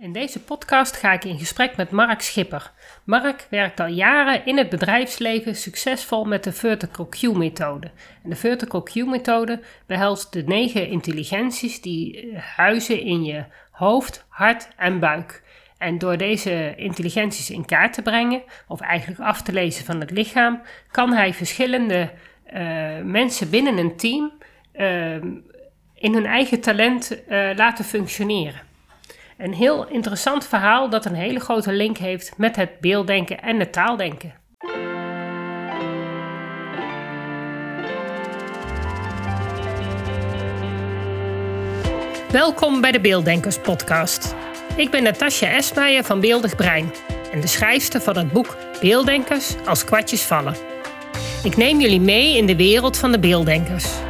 In deze podcast ga ik in gesprek met Mark Schipper. Mark werkt al jaren in het bedrijfsleven succesvol met de Vertical Q-methode. En de Vertical Q-methode behelst de negen intelligenties die huizen in je hoofd, hart en buik. En door deze intelligenties in kaart te brengen, of eigenlijk af te lezen van het lichaam, kan hij verschillende uh, mensen binnen een team uh, in hun eigen talent uh, laten functioneren. Een heel interessant verhaal dat een hele grote link heeft met het beelddenken en het taaldenken. Welkom bij de Beelddenkers Podcast. Ik ben Natasja Esmeijer van Beeldig Brein en de schrijfster van het boek Beelddenkers als kwartjes vallen. Ik neem jullie mee in de wereld van de beelddenkers.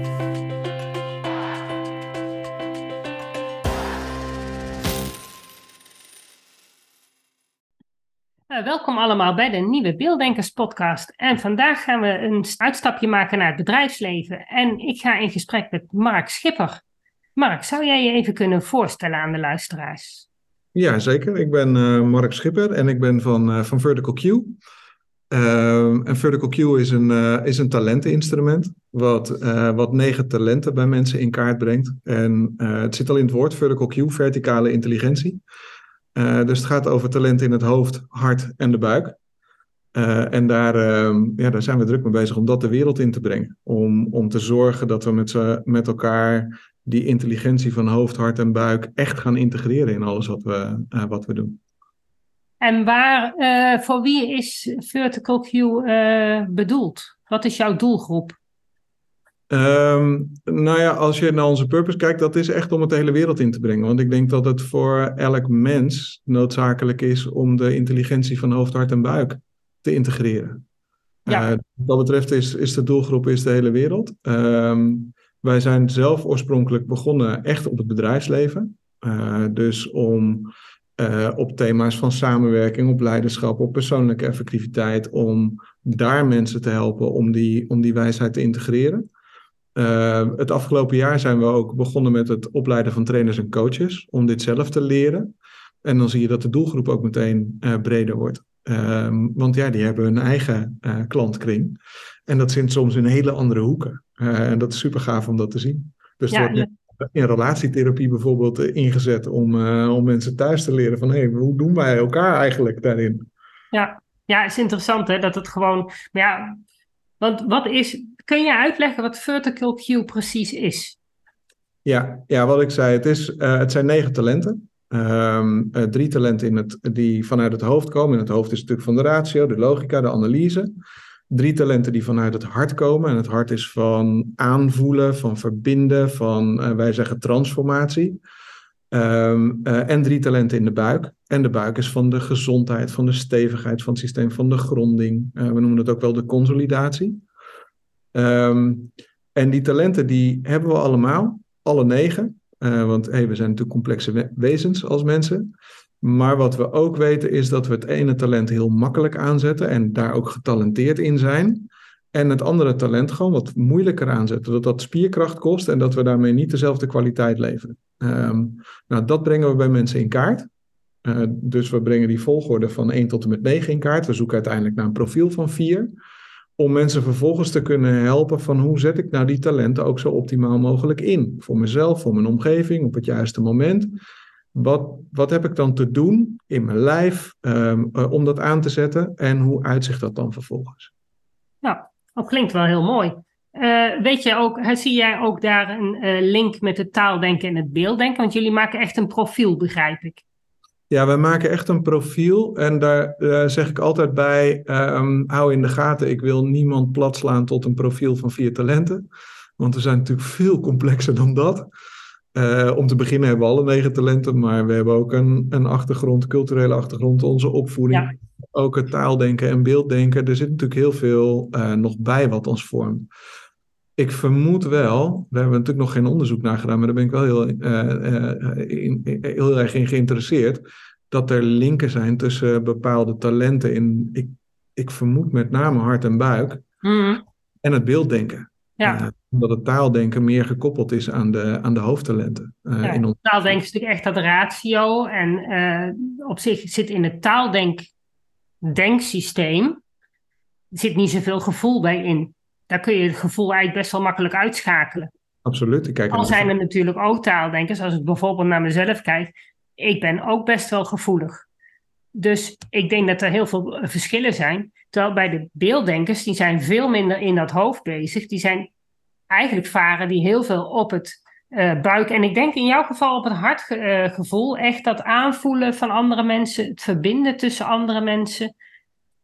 Welkom allemaal bij de nieuwe Beelddenkers podcast. En vandaag gaan we een uitstapje maken naar het bedrijfsleven. En ik ga in gesprek met Mark Schipper. Mark, zou jij je even kunnen voorstellen aan de luisteraars? Ja, zeker. Ik ben uh, Mark Schipper en ik ben van, van Vertical Q. en Vertical Q is een, is een talenteninstrument wat, wat negen talenten bij mensen in kaart brengt. En het zit al in het woord Vertical Q, verticale intelligentie. Uh, dus het gaat over talent in het hoofd, hart en de buik. Uh, en daar, uh, ja, daar zijn we druk mee bezig om dat de wereld in te brengen. Om, om te zorgen dat we met, met elkaar die intelligentie van hoofd, hart en buik echt gaan integreren in alles wat we, uh, wat we doen. En waar, voor wie is Vertical Q bedoeld? Wat is jouw doelgroep? Um, nou ja, als je naar onze purpose kijkt, dat is echt om het de hele wereld in te brengen. Want ik denk dat het voor elk mens noodzakelijk is om de intelligentie van hoofd, hart en buik te integreren. Ja. Uh, wat dat betreft is, is de doelgroep is de hele wereld. Um, wij zijn zelf oorspronkelijk begonnen echt op het bedrijfsleven. Uh, dus om uh, op thema's van samenwerking, op leiderschap, op persoonlijke effectiviteit, om daar mensen te helpen om die, om die wijsheid te integreren. Uh, het afgelopen jaar zijn we ook begonnen met het opleiden van trainers en coaches om dit zelf te leren. En dan zie je dat de doelgroep ook meteen uh, breder wordt. Uh, want ja, die hebben hun eigen uh, klantkring. En dat zit soms in hele andere hoeken. en dat is super gaaf om dat te zien. Dus ja, wordt in relatietherapie bijvoorbeeld ingezet om, om mensen thuis te leren van hé, hey, hoe doen wij elkaar eigenlijk daarin? Ja, ja, het is interessant hè, dat het gewoon. Maar ja, want wat is, kun je uitleggen wat vertical Q precies is? Ja, ja wat ik zei, het, is, uh, het zijn negen talenten. Um, uh, drie talenten in het, die vanuit het hoofd komen. En het hoofd is natuurlijk van de ratio, de logica, de analyse. Drie talenten die vanuit het hart komen. En het hart is van aanvoelen, van verbinden, van uh, wij zeggen transformatie. Um, en drie talenten in de buik. En de buik is van de gezondheid, van de stevigheid van het systeem, van de gronding. we noemen het ook wel de consolidatie. Um, en die talenten die hebben we allemaal, alle negen. Uh, want we zijn natuurlijk complexe wezens als mensen. Maar wat we ook weten is dat we het ene talent heel makkelijk aanzetten en daar ook getalenteerd in zijn. En het andere talent gewoon wat moeilijker aanzetten. Dat dat spierkracht kost en dat we daarmee niet dezelfde kwaliteit leveren. Um, nou, dat brengen we bij mensen in kaart. Uh, dus we brengen die volgorde van 1 tot en met 9 in kaart. We zoeken uiteindelijk naar een profiel van 4 om mensen vervolgens te kunnen helpen van hoe zet ik nou die talenten ook zo optimaal mogelijk in. Voor mezelf, voor mijn omgeving, op het juiste moment. Wat, wat heb ik dan te doen in mijn lijf um, uh, om dat aan te zetten en hoe uitzicht dat dan vervolgens? Ja, dat klinkt wel heel mooi. Uh, weet je ook, zie jij ook daar een uh, link met het taaldenken en het beelddenken? Want jullie maken echt een profiel, begrijp ik. Ja, wij maken echt een profiel en daar uh, zeg ik altijd bij, um, hou in de gaten, ik wil niemand platslaan tot een profiel van vier talenten. Want we zijn natuurlijk veel complexer dan dat. Uh, om te beginnen hebben we alle negen talenten, maar we hebben ook een, een achtergrond, culturele achtergrond, onze opvoeding. Ja. Ook het taaldenken en beelddenken. Er zit natuurlijk heel veel uh, nog bij wat ons vormt. Ik vermoed wel, daar hebben we natuurlijk nog geen onderzoek naar gedaan, maar daar ben ik wel heel, uh, in, heel erg in geïnteresseerd, dat er linken zijn tussen bepaalde talenten in, ik, ik vermoed met name hart en buik, Mhm. en het beelddenken. Ja. Eh, omdat het taaldenken meer gekoppeld is aan de, aan de hoofdtalenten. eh, Ja, in ons... taaldenken is natuurlijk echt dat ratio. En eh, op zich zit in het taaldenksysteem zit niet zoveel gevoel bij in. Daar kun je het gevoel eigenlijk best wel makkelijk uitschakelen. Absoluut. Ik kijk Al zijn er natuurlijk ook taaldenkers, als ik bijvoorbeeld naar mezelf kijk. Ik ben ook best wel gevoelig. Dus ik denk dat er heel veel eh, verschillen zijn. Terwijl bij de beelddenkers, die zijn veel minder in dat hoofd bezig. Die zijn eigenlijk varen die heel veel op het eh, buik. En ik denk in jouw geval op het hartgevoel. echt dat aanvoelen van andere mensen. Het verbinden tussen andere mensen.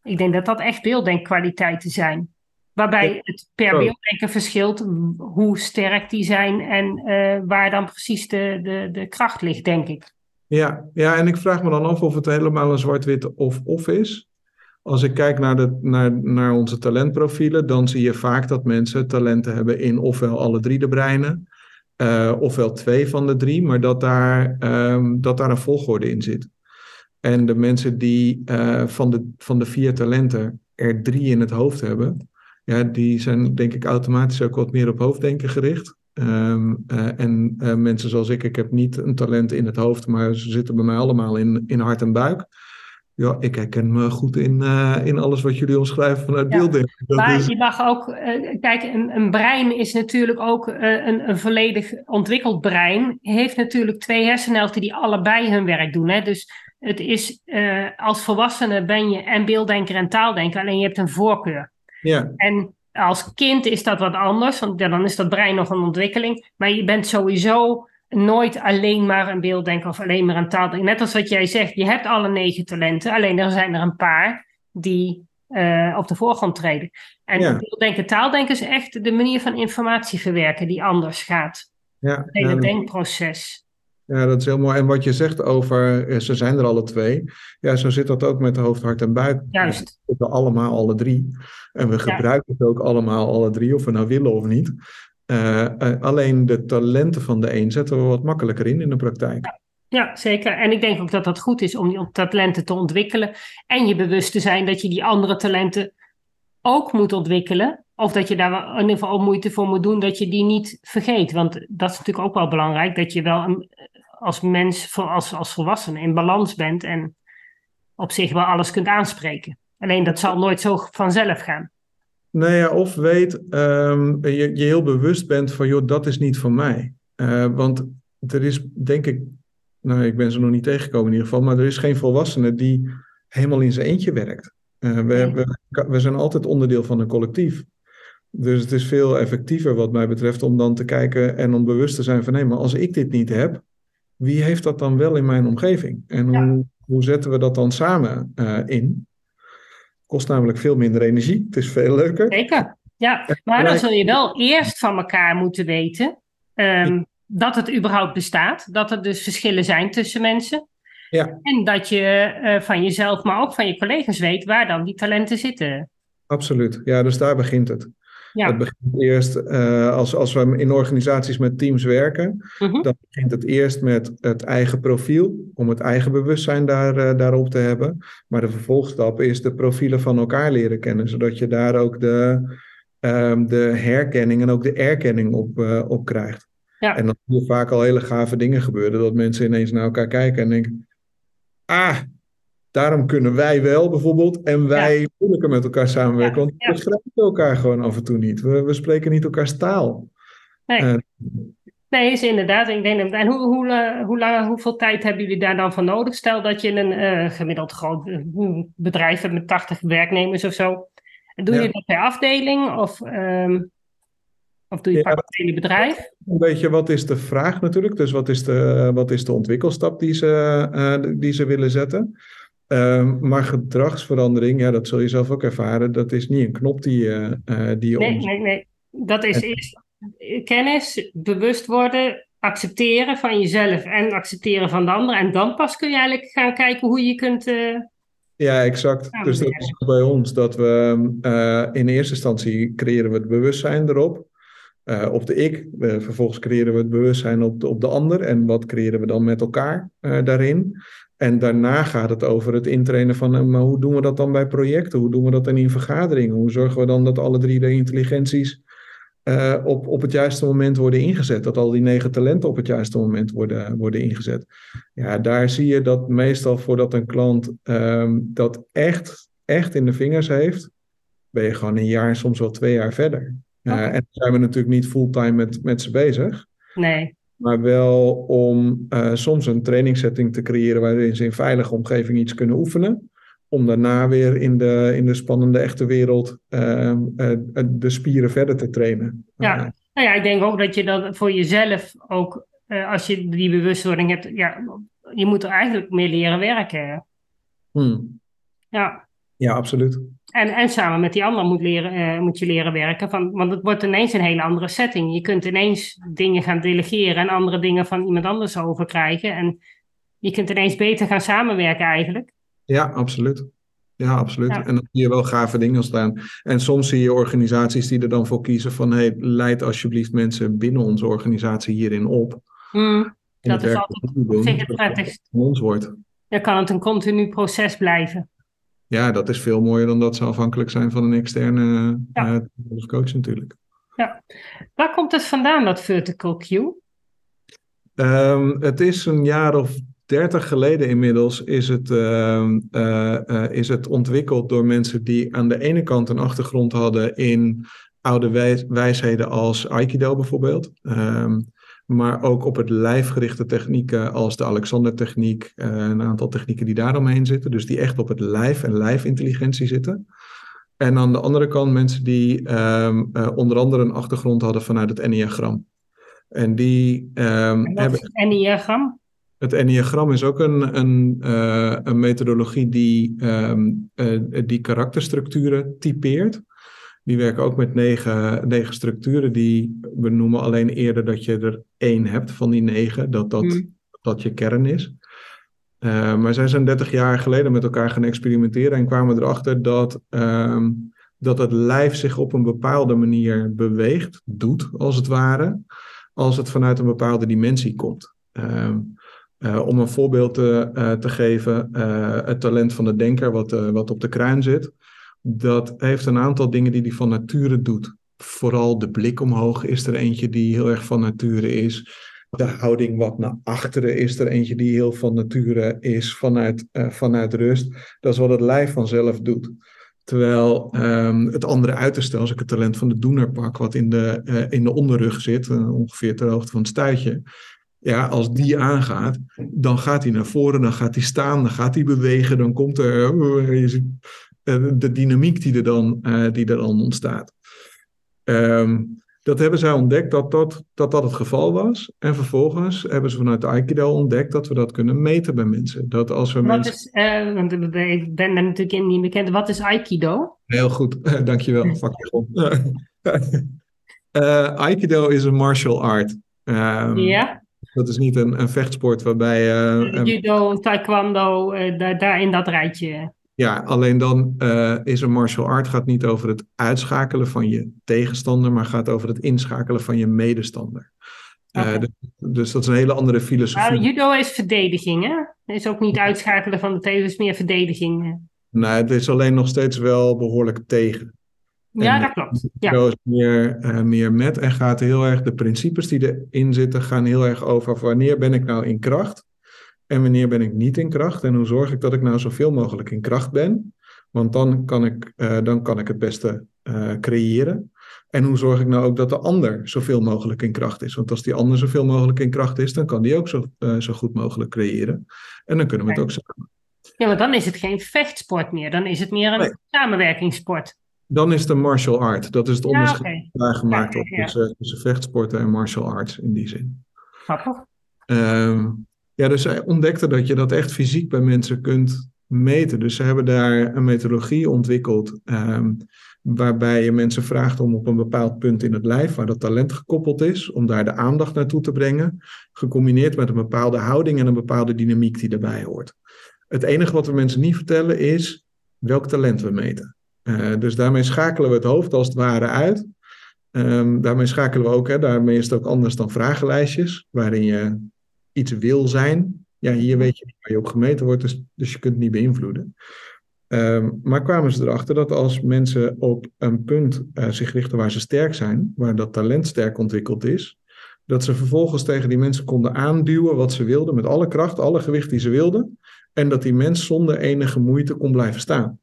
Ik denk dat dat echt beelddenkkwaliteiten zijn. Waarbij het per Oh. beelddenker verschilt hoe sterk die zijn en eh, waar dan precies de, de, de kracht ligt, denk ik. Ja, ja, en ik vraag me dan af of het helemaal een zwart-wit of-of is. Als ik kijk naar, de, naar, naar onze talentprofielen, dan zie je vaak dat mensen talenten hebben in ofwel alle drie de breinen, eh, ofwel twee van de drie, maar dat daar, ehm, dat daar een volgorde in zit. En de mensen die eh, van, de, van de vier talenten er drie in het hoofd hebben, ja, die zijn denk ik automatisch ook wat meer op hoofddenken gericht. Ehm, eh, en eh, mensen zoals ik, ik heb niet een talent in het hoofd, maar ze zitten bij mij allemaal in, in hart en buik. Ja, ik herken me goed in, eh, in alles wat jullie omschrijven vanuit Ja, beelddenken. Dat Maar is- je mag ook, kijk, een, een brein is natuurlijk ook een, een volledig ontwikkeld brein. Heeft natuurlijk twee hersenhelften die allebei hun werk doen. Hè? Dus het is, als volwassene ben je en beelddenker en taaldenker, alleen je hebt een voorkeur. Ja, En als kind is dat wat anders, want ja, dan is dat brein nog een ontwikkeling. Maar je bent sowieso nooit alleen maar een beelddenker of alleen maar een taaldenker. Net als wat jij zegt, je hebt alle negen talenten, alleen er zijn er een paar die eh, op de voorgrond treden. En Ja. beelddenken, taaldenken is echt de manier van informatie verwerken die anders gaat. ja, Het hele ja, denkproces. Ja, dat is heel mooi. En wat je zegt over, eh, ze zijn er alle twee. Ja, zo zit dat ook met hoofd, hart en buik. Juist. We zitten allemaal alle drie. En we gebruiken het ook allemaal alle drie, of we nou willen of niet. Eh, eh, alleen de talenten van de een zetten we wat makkelijker in in de praktijk. Ja, zeker. En ik denk ook dat dat goed is om die talenten te ontwikkelen. En je bewust te zijn dat je die andere talenten ook moet ontwikkelen. Of dat je daar in ieder geval moeite voor moet doen dat je die niet vergeet. Want dat is natuurlijk ook wel belangrijk. Dat je wel een, als mens, als, als volwassene in balans bent. En op zich wel alles kunt aanspreken. Alleen dat zal nooit zo vanzelf gaan. Nou ja, of weet, ehm, je, je heel bewust bent van, joh, dat is niet voor mij. Eh, want er is, denk ik, nou, ik ben ze nog niet tegengekomen in ieder geval, maar er is geen volwassene die helemaal in zijn eentje werkt. Eh, we, Nee. we, we zijn altijd onderdeel van een collectief. Dus het is veel effectiever wat mij betreft om dan te kijken en om bewust te zijn van, nee, maar als ik dit niet heb, wie heeft dat dan wel in mijn omgeving? En Ja. hoe, hoe zetten we dat dan samen eh, in? Kost namelijk veel minder energie. Het is veel leuker. Zeker. Ja, maar dan zul je wel eerst van elkaar moeten weten ehm, dat het überhaupt bestaat. Dat er dus verschillen zijn tussen mensen. Ja. En dat je eh, van jezelf, maar ook van je collega's weet waar dan die talenten zitten. Absoluut. Ja, dus daar begint het. Ja. Het begint eerst, eh, als, als we in organisaties met teams werken, Mhm. dan begint het eerst met het eigen profiel, om het eigen bewustzijn daar, eh, daarop te hebben. Maar de vervolgstap is de profielen van elkaar leren kennen, zodat je daar ook de, ehm, de herkenning en ook de erkenning op, eh, op krijgt. Ja. En dan zie je vaak al hele gave dingen gebeuren, dat mensen ineens naar elkaar kijken en denken, ah, daarom kunnen wij wel bijvoorbeeld en wij moeilijker met elkaar samenwerken, Ja, want we ja. begrijpen elkaar gewoon af en toe niet. We, we spreken niet elkaars taal. Nee. Eh, Nee, is inderdaad. Ik denk en hoe, hoe, eh, hoe lang, hoeveel tijd hebben jullie daar dan voor nodig? Stel dat je een eh, gemiddeld groot bedrijf hebt met 80 werknemers of zo. Doe je Ja. dat per afdeling of, ehm, of doe je Ja. het hele bedrijf? Een beetje wat is de vraag natuurlijk. Dus wat is de, wat is de ontwikkelstap die ze, die ze willen zetten. Ehm, maar gedragsverandering, ja, dat zul je zelf ook ervaren. Dat is niet een knop die eh, die je Nee, nee, nee. Dat is eerst kennis, bewust worden, accepteren van jezelf en accepteren van de ander. En dan pas kun je eigenlijk gaan kijken hoe je kunt. eh, Ja, exact. Dus dat is bij ons dat we in eerste instantie creëren we het bewustzijn erop. uh, op de ik. vervolgens creëren we het bewustzijn op de, op de ander. En wat creëren we dan met elkaar daarin? En daarna gaat het over het intrainen van, maar hoe doen we dat dan bij projecten? Hoe doen we dat dan in vergaderingen? Hoe zorgen we dan dat alle drie de intelligenties uh, op, op het juiste moment worden ingezet. Dat al die negen talenten op het juiste moment worden, worden ingezet. Ja, daar zie je dat meestal voordat een klant um, dat echt, echt in de vingers heeft, ben je gewoon een jaar, soms wel twee jaar verder. Uh, En dan zijn we natuurlijk niet fulltime met, met ze bezig. Nee. Maar wel om uh, soms een trainingssetting te creëren waarin ze in veilige omgeving iets kunnen oefenen om daarna weer in de, in de spannende echte wereld uh, uh, de spieren verder te trainen. Ja, nou ja, ik denk ook dat je dat voor jezelf ook, als je die bewustwording hebt, ja, je moet er eigenlijk meer leren werken. Hmm. Ja. Ja, absoluut. En, en samen met die ander moet, leren, moet je leren werken, van, want het wordt ineens een hele andere setting. Je kunt ineens dingen gaan delegeren en andere dingen van iemand anders overkrijgen. En je kunt ineens beter gaan samenwerken eigenlijk. Ja, absoluut. Ja, absoluut. En dan zie je wel gave dingen staan. En soms zie je organisaties die er dan voor kiezen van... hey, leid alsjeblieft mensen binnen onze organisatie hierin op. Mm, dat is altijd zeker prettig. ons wordt. Dan kan het een continu proces blijven. Ja, dat is veel mooier dan dat ze afhankelijk zijn van een externe ja. uh, coach natuurlijk. Ja. Waar komt het vandaan, dat vertical Q? Um, het is een jaar of 30 geleden inmiddels is het, uh, uh, is het ontwikkeld door mensen die aan de ene kant een achtergrond hadden in oude wijs wijsheden als Aikido bijvoorbeeld. Um, maar ook op het lijfgerichte technieken als de Alexander-techniek, een aantal technieken die daaromheen zitten. Dus die echt op het lijf en lijfintelligentie zitten. En aan de andere kant mensen die um, onder andere een achtergrond hadden vanuit het Enneagram. En die um, en hebben. Enneagram? Het Enneagram is ook een, een, uh, een methodologie die, um, uh, die karakterstructuren typeert. Die werken ook met negen, negen structuren. Die we noemen alleen eerder dat je er één hebt van die negen, dat dat, mm. dat je kern is. Uh, maar zij zijn 30 jaar geleden met elkaar gaan experimenteren en kwamen erachter dat, um, dat het lijf zich op een bepaalde manier beweegt, doet als het ware, als het vanuit een bepaalde dimensie komt. Um, uh, om een voorbeeld te, uh, te geven, het talent van de denker, wat, wat op de kruin zit, dat heeft een aantal dingen die hij van nature doet. Vooral de blik omhoog is er eentje die heel erg van nature is. De houding wat naar achteren is er eentje die heel van nature is, vanuit, vanuit rust. Dat is wat het lijf vanzelf doet. Terwijl um, het andere uiterste, als ik het talent van de doener pak, wat in de, in de onderrug zit, ongeveer ter hoogte van het stuitje, ja, als die aangaat, dan gaat hij naar voren, dan gaat hij staan, dan gaat hij bewegen, dan komt er uh, de dynamiek die er dan, uh, die er dan ontstaat. Um, dat hebben zij ontdekt dat dat, dat dat het geval was. En vervolgens hebben ze vanuit de Aikido ontdekt dat we dat kunnen meten bij mensen. Dat als we Wat mensen... is, uh, want ik ben er natuurlijk niet bekend. Wat is Aikido? Heel goed, dankjewel. Vakjargon. uh, Aikido is een martial art. Um, ja. Dat is niet een, een vechtsport waarbij... Uh, Judo, taekwondo, daar, daar in dat rijtje. Ja, alleen dan uh, is een martial art gaat niet over het uitschakelen van je tegenstander, maar gaat over het inschakelen van je medestander. Okay. Dus, dus, dat is een hele andere filosofie. Maar judo is verdediging, hè? Is ook niet uitschakelen van de tegen, is meer verdediging. Nee, het is alleen nog steeds wel behoorlijk tegen. Ja, en dat klopt. Ja. is meer, uh, meer met en gaat heel erg, de principes die erin zitten, gaan heel erg over wanneer ben ik nou in kracht en wanneer ben ik niet in kracht en hoe zorg ik dat ik nou zoveel mogelijk in kracht ben. Want dan kan ik, uh, dan kan ik het beste uh, creëren. En hoe zorg ik nou ook dat de ander zoveel mogelijk in kracht is? Want als die ander zoveel mogelijk in kracht is, dan kan die ook zo, zo goed mogelijk creëren. En dan kunnen we het ook samen. Ja, maar dan is het geen vechtsport meer. Dan is het meer een nee. samenwerkingssport. Dan is het een martial art. Dat is het onderscheid ja, okay. daar gemaakt ja, ja, tussen, tussen, vechtsporten en martial arts in die zin. Grappig. Um, ja, dus zij ontdekten dat je dat echt fysiek bij mensen kunt meten. Dus ze hebben daar een methodologie ontwikkeld. Um, waarbij je mensen vraagt om op een bepaald punt in het lijf, waar dat talent gekoppeld is, om daar de aandacht naartoe te brengen. Gecombineerd met een bepaalde houding en een bepaalde dynamiek die daarbij hoort. Het enige wat we mensen niet vertellen is welk talent we meten. Uh, dus daarmee schakelen we het hoofd als het ware uit. Ehm, daarmee schakelen we ook, hè, daarmee is het ook anders dan vragenlijstjes, waarin je iets wil zijn. Ja, hier weet je niet waar je op gemeten wordt, dus, dus je kunt het niet beïnvloeden. Ehm, maar kwamen ze erachter dat als mensen op een punt uh, zich richten waar ze sterk zijn, waar dat talent sterk ontwikkeld is, dat ze vervolgens tegen die mensen konden aanduwen wat ze wilden, met alle kracht, alle gewicht die ze wilden, en dat die mens zonder enige moeite kon blijven staan.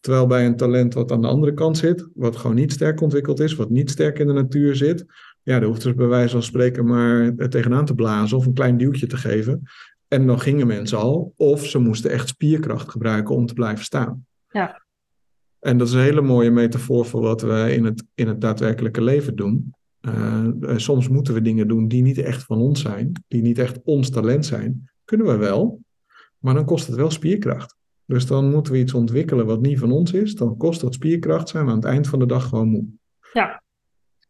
Terwijl bij een talent wat aan de andere kant zit, wat gewoon niet sterk ontwikkeld is, wat niet sterk in de natuur zit, ja, daar hoeft dus bij wijze van spreken maar tegenaan te blazen of een klein duwtje te geven. En dan gingen mensen al, of ze moesten echt spierkracht gebruiken om te blijven staan. Ja. En dat is een hele mooie metafoor voor wat we in het, in het daadwerkelijke leven doen. Uh, soms moeten we dingen doen die niet echt van ons zijn, die niet echt ons talent zijn. Kunnen we wel, maar dan kost het wel spierkracht. Dus dan moeten we iets ontwikkelen wat niet van ons is. Dan kost dat spierkracht, zijn we aan het eind van de dag gewoon moe. Ja,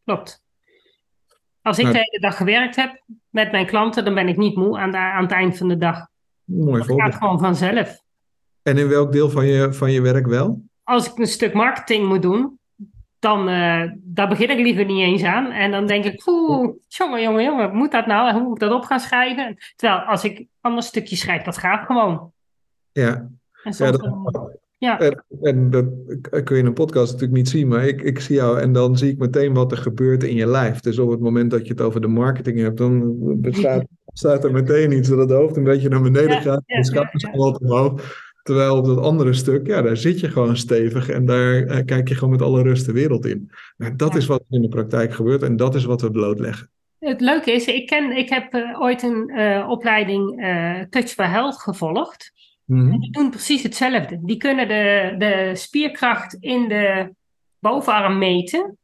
klopt. Als ik nou, de hele dag gewerkt heb met mijn klanten, dan ben ik niet moe aan, de, aan het eind van de dag. Mooi dat gaat gewoon vanzelf. En in welk deel van je, van je werk wel? Als ik een stuk marketing moet doen, dan uh, daar begin ik liever niet eens aan. En dan denk ik, oeh, jongen, jongen, jongen, moet dat nou? Hoe moet ik dat op gaan schrijven? Terwijl als ik ander stukje schrijf, dat gaat gewoon. Ja. En ja, dat, ja. En, en, dat kun je in een podcast natuurlijk niet zien, maar ik, ik zie jou en dan zie ik meteen wat er gebeurt in je lijf. Dus op het moment dat je het over de marketing hebt, dan bestaat, staat er meteen iets dat het hoofd een beetje naar beneden gaat, de schouders ja, wat omhoog. Terwijl op dat andere stuk, ja, daar zit je gewoon stevig en daar eh, kijk je gewoon met alle rust de wereld in. Nou, dat is wat in de praktijk gebeurt en dat is wat we blootleggen. Het leuke is, ik, ken, ik heb uh, ooit een uh, opleiding Touch for Health gevolgd. Mm Die doen precies hetzelfde. Die kunnen de, de spierkracht in de bovenarm meten.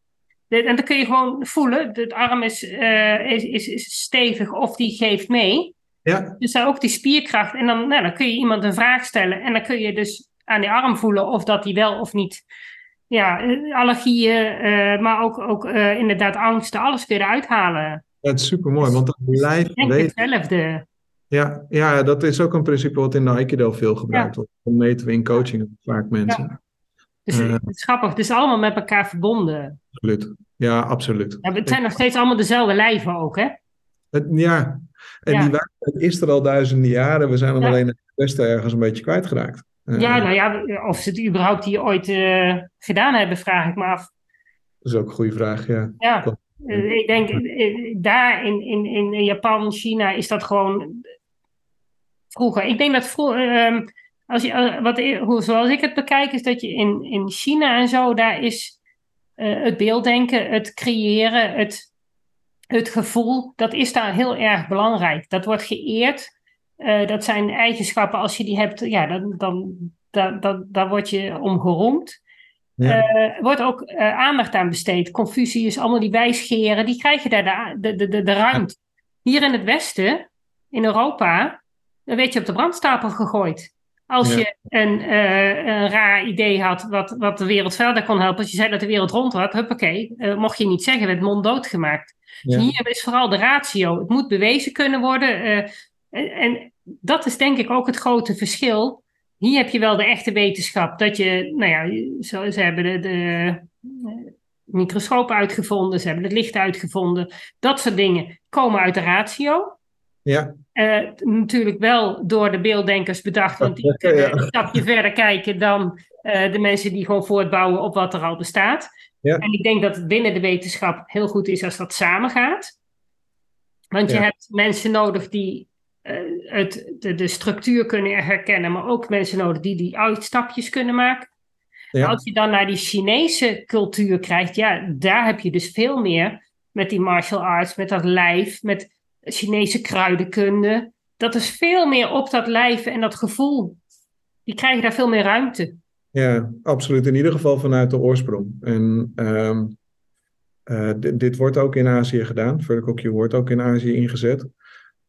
De, en dan kun je gewoon voelen, de arm is, is, is, is stevig of die geeft mee. Ja. Dus ook die spierkracht. En dan, nou, dan kun je iemand een vraag stellen. En dan kun je dus aan die arm voelen of dat die wel of niet. Ja, allergieën, uh, maar ook, ook uh, inderdaad angsten, alles weer uithalen. Ja, het is super mooi, want dat blijft hetzelfde. Ja, ja, dat is ook een principe wat in de Aikido veel gebruikt wordt. Dan meten we in coaching vaak mensen. Dus uh, het is grappig, het is allemaal met elkaar verbonden. Absoluut. Ja, absoluut. Ja, het zijn nog steeds allemaal dezelfde lijven ook, hè? Het, ja, en ja. die waarheid is er al duizenden jaren. We zijn hem ja. alleen het beste ergens een beetje kwijtgeraakt. Uh, ja, nou ja, of ze het überhaupt hier ooit uh, gedaan hebben, vraag ik me af. Dat is ook een goede vraag, ja. Ja, ik denk daar in, in, in Japan, China is dat gewoon vroeger. Ik denk dat vroeger, um, als je, wat, hoe, zoals ik het bekijk, is dat je in, in China en zo, daar is het beelddenken, het creëren, het het gevoel, dat is daar heel erg belangrijk. Dat wordt geëerd. Uh, dat zijn eigenschappen, als je die hebt, ja, dan, dan, dan, dan, dan word je om geroemd. Ja. Uh, wordt ook uh, aandacht aan besteed. Confucius, allemaal die wijsgeren, die krijgen daar de, de, de, de ruimte. Hier in het Westen, in Europa, werd je op de brandstapel gegooid. Als je een, uh, een raar idee had wat, wat de wereld verder kon helpen, als je zei dat de wereld rond was, huppakee, uh, mocht je niet zeggen, werd mond doodgemaakt. Ja. Hier is vooral de ratio. Het moet bewezen kunnen worden. Uh, en, en, dat is denk ik ook het grote verschil. Hier heb je wel de echte wetenschap. Dat je, nou ja, ze hebben de, de microscoop uitgevonden, ze hebben het licht uitgevonden. Dat soort dingen komen uit de ratio. Ja. Uh, natuurlijk wel door de beelddenkers bedacht, want die kunnen ja. een stapje verder kijken dan uh, de mensen die gewoon voortbouwen op wat er al bestaat. Ja. En ik denk dat het binnen de wetenschap heel goed is als dat samengaat. Want je ja. hebt mensen nodig die uh, het, de, de, structuur kunnen herkennen, maar ook mensen nodig die die uitstapjes kunnen maken. Als je dan naar die Chinese cultuur krijgt, ja, daar heb je dus veel meer met die martial arts, met dat lijf, met Chinese kruidenkunde. Dat is veel meer op dat lijf en dat gevoel. Die krijgen daar veel meer ruimte. Ja, absoluut. In ieder geval vanuit de oorsprong. En um, uh, dit, wordt ook in Azië gedaan. Q wordt ook in Azië ingezet.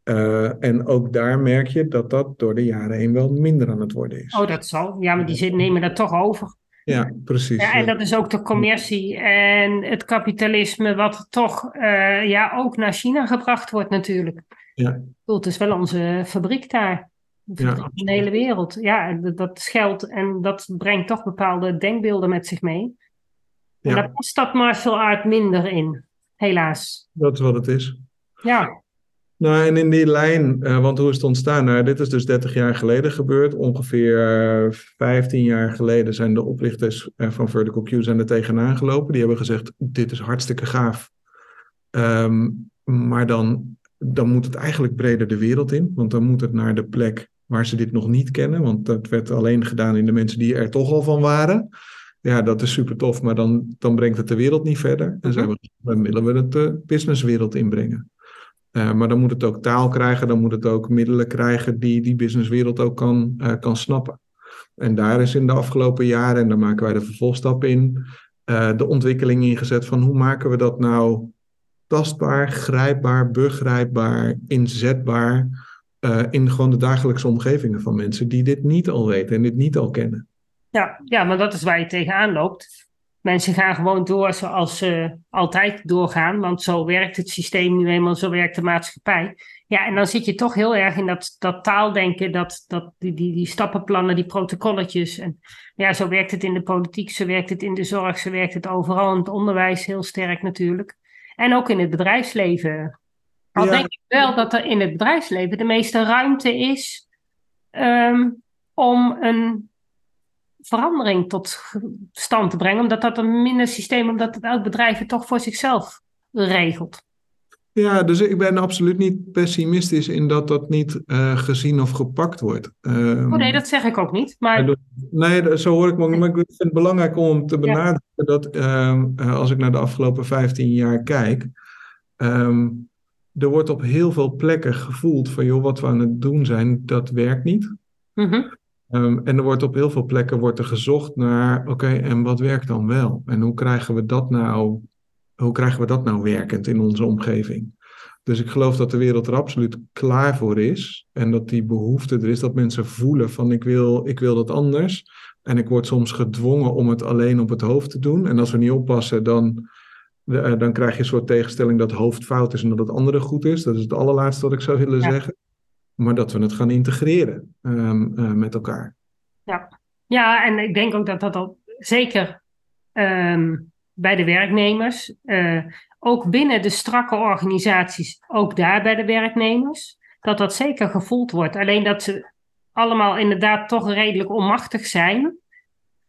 Uh, en ook daar merk je dat dat door de jaren heen wel minder aan het worden is. Oh, dat zal. Ja, maar die nemen dat toch over. Ja, precies. Ja, en dat is ook de commercie en het kapitalisme, wat toch uh, ja, ook naar China gebracht wordt natuurlijk. Ja. Het is wel onze fabriek daar. Ja. In de hele wereld. Ja, dat, scheldt en dat brengt toch bepaalde denkbeelden met zich mee. En daar past dat martial art minder in, helaas. Dat is wat het is. Ja. Nou, en in die lijn, uh, want hoe is het ontstaan? Nou, dit is dus 30 jaar geleden gebeurd. Ongeveer uh, 15 jaar geleden zijn de oprichters uh, van Vertical Q zijn er tegenaan gelopen. Die hebben gezegd, dit is hartstikke gaaf. Um, maar dan, dan moet het eigenlijk breder de wereld in. Want dan moet het naar de plek waar ze dit nog niet kennen. Want dat werd alleen gedaan in de mensen die er toch al van waren. Ja, dat is super tof, maar dan, dan brengt het de wereld niet verder. En mm dan willen we het de businesswereld inbrengen. Uh, maar dan moet het ook taal krijgen, dan moet het ook middelen krijgen die die businesswereld ook kan, uh, kan snappen. En daar is in de afgelopen jaren, en daar maken wij de vervolgstap in, uh, de ontwikkeling ingezet van hoe maken we dat nou tastbaar, grijpbaar, begrijpbaar, inzetbaar in gewoon de dagelijkse omgevingen van mensen die dit niet al weten en dit niet al kennen. Ja, ja, maar dat is waar je tegenaan loopt. Mensen gaan gewoon door zoals ze altijd doorgaan, want zo werkt het systeem nu eenmaal, zo werkt de maatschappij. Ja, en dan zit je toch heel erg in dat, dat taaldenken, dat, dat, die, die, die stappenplannen, die protocolletjes. En ja, zo werkt het in de politiek, zo werkt het in de zorg, zo werkt het overal in het onderwijs heel sterk natuurlijk. En ook in het bedrijfsleven. Al denk ik wel dat er in het bedrijfsleven de meeste ruimte is um, om een verandering tot stand te brengen, omdat dat een minder systeem, omdat het elk bedrijf het toch voor zichzelf regelt. Ja, dus ik ben absoluut niet pessimistisch in dat dat niet uh, gezien of gepakt wordt. Um, oh nee, dat zeg ik ook niet. Maar... Nee, zo hoor ik me. Maar ik vind het belangrijk om te benadrukken ja. dat um, als ik naar de afgelopen 15 jaar kijk, um, er wordt op heel veel plekken gevoeld van joh, wat we aan het doen zijn, dat werkt niet. Mm -hmm. Um, en er wordt op heel veel plekken wordt er gezocht naar, oké, okay, en wat werkt dan wel? En hoe krijgen we dat nou, hoe krijgen we dat nou werkend in onze omgeving? Dus ik geloof dat de wereld er absoluut klaar voor is. En dat die behoefte er is dat mensen voelen van ik wil, ik wil dat anders. En ik word soms gedwongen om het alleen op het hoofd te doen. En als we niet oppassen, dan, uh, dan krijg je een soort tegenstelling dat hoofd fout is en dat het andere goed is. Dat is het allerlaatste wat ik zou willen ja. zeggen maar dat we het gaan integreren um, uh, met elkaar. Ja. ja, en ik denk ook dat dat al zeker um, bij de werknemers, uh, ook binnen de strakke organisaties, ook daar bij de werknemers, dat dat zeker gevoeld wordt. Alleen dat ze allemaal inderdaad toch redelijk onmachtig zijn.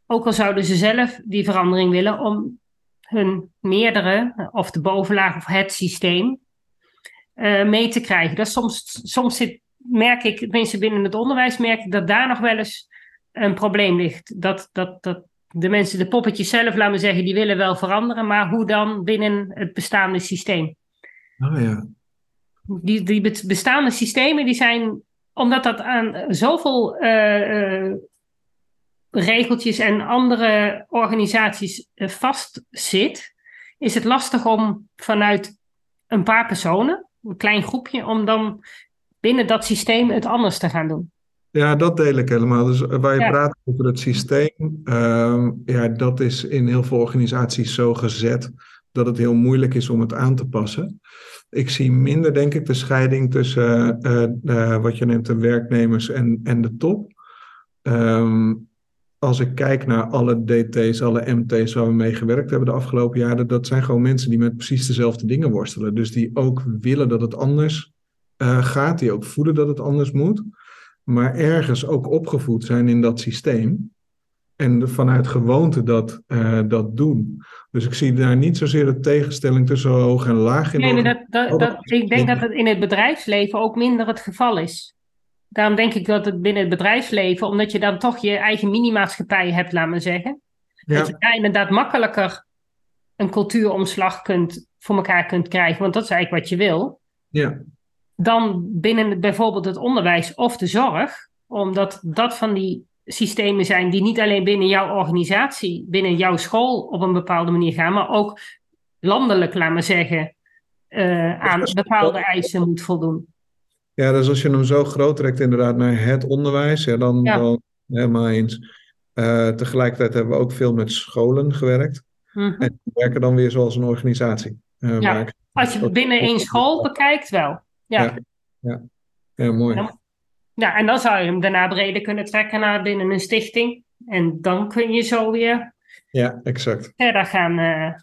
Ook al zouden ze zelf die verandering willen om hun meerdere, of de bovenlaag of het systeem, uh, mee te krijgen. Dat soms, soms zit merk ik, tenminste binnen het onderwijs, merk ik dat daar nog wel eens een probleem ligt. Dat, dat, dat de mensen, de poppetjes zelf, laten we zeggen, die willen wel veranderen, maar hoe dan binnen het bestaande systeem? Oh ja. Die, die bestaande systemen, die zijn, omdat dat aan zoveel uh, uh, regeltjes en andere organisaties uh, vastzit, is het lastig om vanuit een paar personen, een klein groepje, om dan binnen dat systeem het anders te gaan doen. Ja, dat deel ik helemaal. Dus waar je ja. praat over het systeem, uh, ja, dat is in heel veel organisaties zo gezet dat het heel moeilijk is om het aan te passen. Ik zie minder, denk ik, de scheiding tussen uh, uh, wat je neemt de werknemers en, en de top. Um, als ik kijk naar alle DT's, alle MT's waar we mee gewerkt hebben de afgelopen jaren, dat zijn gewoon mensen die met precies dezelfde dingen worstelen. Dus die ook willen dat het anders uh, gaat, die ook voelen dat het anders moet, maar ergens ook opgevoed zijn in dat systeem. En vanuit gewoonte dat, uh, dat doen. Dus ik zie daar niet zozeer de tegenstelling tussen hoog en laag in. Nee, dat, dat, dat, ik denk dat het in het bedrijfsleven ook minder het geval is. Daarom denk ik dat het binnen het bedrijfsleven, omdat je dan toch je eigen minimaatschappij hebt, laat maar zeggen. Ja. Dat je daar inderdaad makkelijker een cultuuromslag kunt, voor elkaar kunt krijgen. Want dat is eigenlijk wat je wil. Ja dan binnen bijvoorbeeld het onderwijs of de zorg, omdat dat van die systemen zijn die niet alleen binnen jouw organisatie, binnen jouw school op een bepaalde manier gaan, maar ook landelijk, laat maar zeggen, uh, aan bepaalde eisen moet voldoen. Ja, dus als je hem zo groot trekt inderdaad naar het onderwijs, ja, dan, ja. dan helemaal eens. Uh, tegelijkertijd hebben we ook veel met scholen gewerkt. Mm -hmm. En werken dan weer zoals een organisatie. Uh, ja, als je binnen één school bekijkt, wel. Ja. Ja, ja. mooi. Ja, en dan zou je hem daarna breder kunnen trekken naar binnen een stichting. En dan kun je zo weer Ja, exact. verder gaan. eh,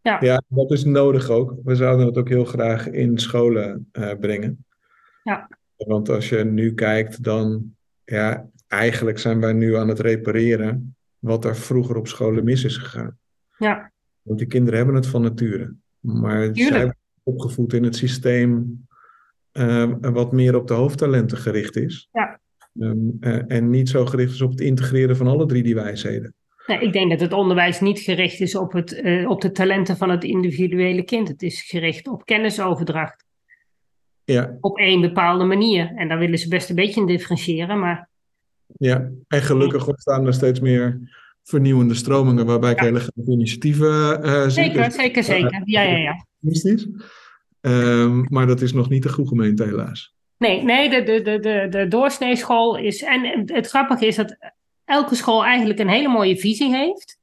ja, Ja, dat is nodig ook. We zouden het ook heel graag in scholen eh, brengen. Ja. Want als je nu kijkt, dan ja, eigenlijk zijn wij nu aan het repareren wat er vroeger op scholen mis is gegaan. ja, Want die kinderen hebben het van nature. Maar Tuurlijk. Opgevoed in het systeem eh, wat meer op de hoofdtalenten gericht is. Ja. Ehm, eh, en niet zo gericht is op het integreren van alle drie die wijsheden. Ik denk dat het onderwijs niet gericht is op, het, eh, op de talenten van het individuele kind. Het is gericht op kennisoverdracht. Ja, Op één bepaalde manier. En daar willen ze best een beetje in differentiëren. Maar Ja, en gelukkig ontstaan er steeds meer vernieuwende stromingen waarbij ik hele grote initiatieven eh zie. zeker, Dus zeker, zeker. Ja, ja, ja. Ehm, maar dat is nog niet de goede gemeente helaas. Nee, nee de, de, de, de, de doorsneeschool is. En het, grappige is dat elke school eigenlijk een hele mooie visie heeft.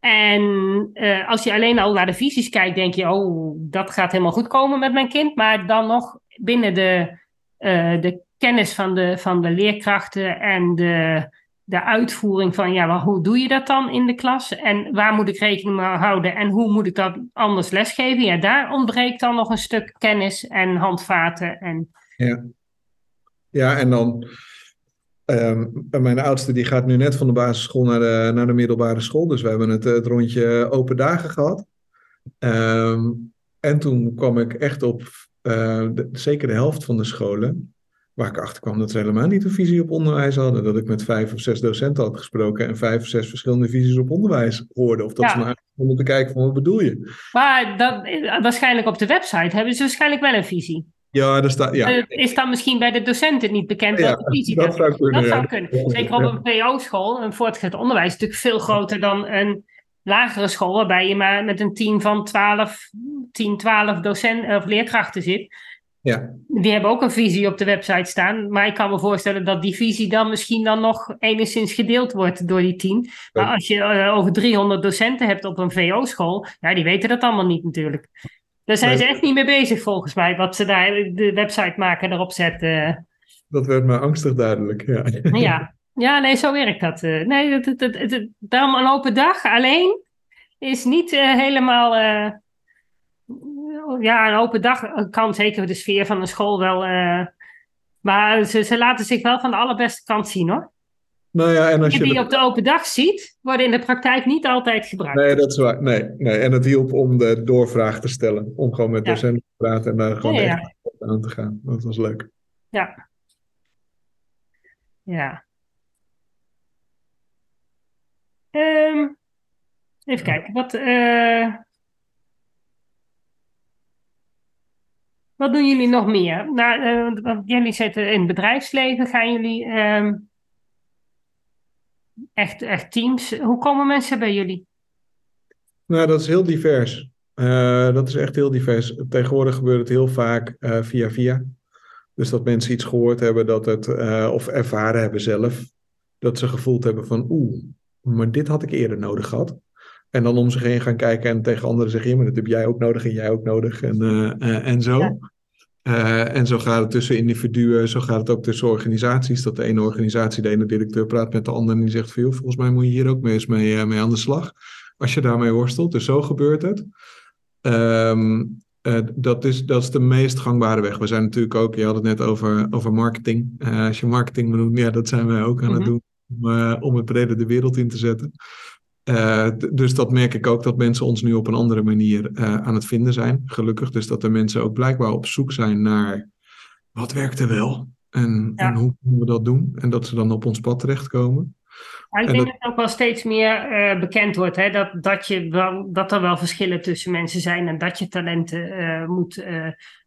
En eh, als je alleen al naar de visies kijkt, denk je: oh, dat gaat helemaal goed komen met mijn kind. Maar dan nog binnen de, eh, de kennis van de, van de leerkrachten en de, de uitvoering van: ja, maar hoe doe je dat dan in de klas? En waar moet ik rekening mee houden? En hoe moet ik dat anders lesgeven? Ja, daar ontbreekt dan nog een stuk kennis en handvaten. En Ja, ja en dan. ehm, mijn oudste die gaat nu net van de basisschool naar de, naar de middelbare school. Dus we hebben het, het rondje open dagen gehad. Ehm, en toen kwam ik echt op eh, zeker de helft van de scholen. Waar ik achter kwam dat ze helemaal niet een visie op onderwijs hadden. Dat ik met vijf of zes docenten had gesproken en vijf of zes verschillende visies op onderwijs hoorde. Of dat Ja. ze nou eigenlijk moeten kijken van wat bedoel je? Maar dat, waarschijnlijk op de website hebben ze waarschijnlijk wel een visie. Ja, daar staat. Ja, Eh, Is dan misschien bij de docenten niet bekend Ja, wat de visie dat is? zou kunnen. Dat ja. zou kunnen. Zeker op een PO-school, een voortgezet onderwijs, is natuurlijk veel groter dan een lagere school, waarbij je maar met een team van 12, 10, 12 docenten of leerkrachten zit. Ja, Die hebben ook een visie op de website staan, maar ik kan me voorstellen dat die visie dan misschien dan nog enigszins gedeeld wordt door die tien. Maar Ja. als je eh, over 300 docenten hebt op een VO-school, ja, die weten dat allemaal niet natuurlijk. Daar zijn ze echt niet mee bezig volgens mij, wat ze daar de website maken erop zetten. dat werd me angstig duidelijk. Ja. Ja, ja nee, zo werkt dat. eh. Nee, dat, dat, daarom een open dag alleen is niet eh, helemaal. Ja, een open dag kan zeker de sfeer van een school wel. eh, maar ze, ze laten zich wel van de allerbeste kant zien hoor. Nou ja, en als Die je. de- op de open dag ziet, worden in de praktijk niet altijd gebruikt. Nee, dat is waar. Nee, nee. En het hielp om de doorvraag te stellen. Om gewoon met Ja. docenten te praten en daar gewoon Ja, aan te gaan. Dat was leuk. Ja. Ja. Ehm, even kijken. Wat, eh, wat doen jullie nog meer? Nou, eh, want jullie zitten in het bedrijfsleven. Gaan jullie ehm, echt, echt teams? Hoe komen mensen bij jullie? Nou, dat is heel divers. Eh, dat is echt heel divers. Tegenwoordig gebeurt het heel vaak eh, via via. Dus dat mensen iets gehoord hebben dat het, of ervaren hebben zelf, dat ze gevoeld hebben van oeh, maar dit had ik eerder nodig gehad. En dan om zich heen gaan kijken en tegen anderen zeggen, ja, maar dat heb jij ook nodig en jij ook nodig en, en zo. Ja. Eh, en zo gaat het tussen individuen, zo gaat het ook tussen organisaties. Dat de ene organisatie, de ene directeur praat met de andere en die zegt van, joh, volgens mij moet je hier ook mee eens mee, eh, mee aan de slag. Als je daarmee worstelt, dus zo gebeurt het. Ehm, eh, dat, is, dat is de meest gangbare weg. We zijn natuurlijk ook, je had het net over, over marketing. Als je marketing benoemt, ja, dat zijn wij ook aan Mhm. het doen om, om het breder de wereld in te zetten. Eh, dus dat merk ik ook dat mensen ons nu op een andere manier eh, aan het vinden zijn. Gelukkig. Dus dat de mensen ook blijkbaar op zoek zijn naar wat werkt er wel en, Ja. en hoe kunnen we dat doen. En dat ze dan op ons pad terechtkomen. Ik En denk dat- dat het ook wel steeds meer eh, bekend wordt, hè? Dat, dat, je wel, dat er wel verschillen tussen mensen zijn en dat je talenten moet.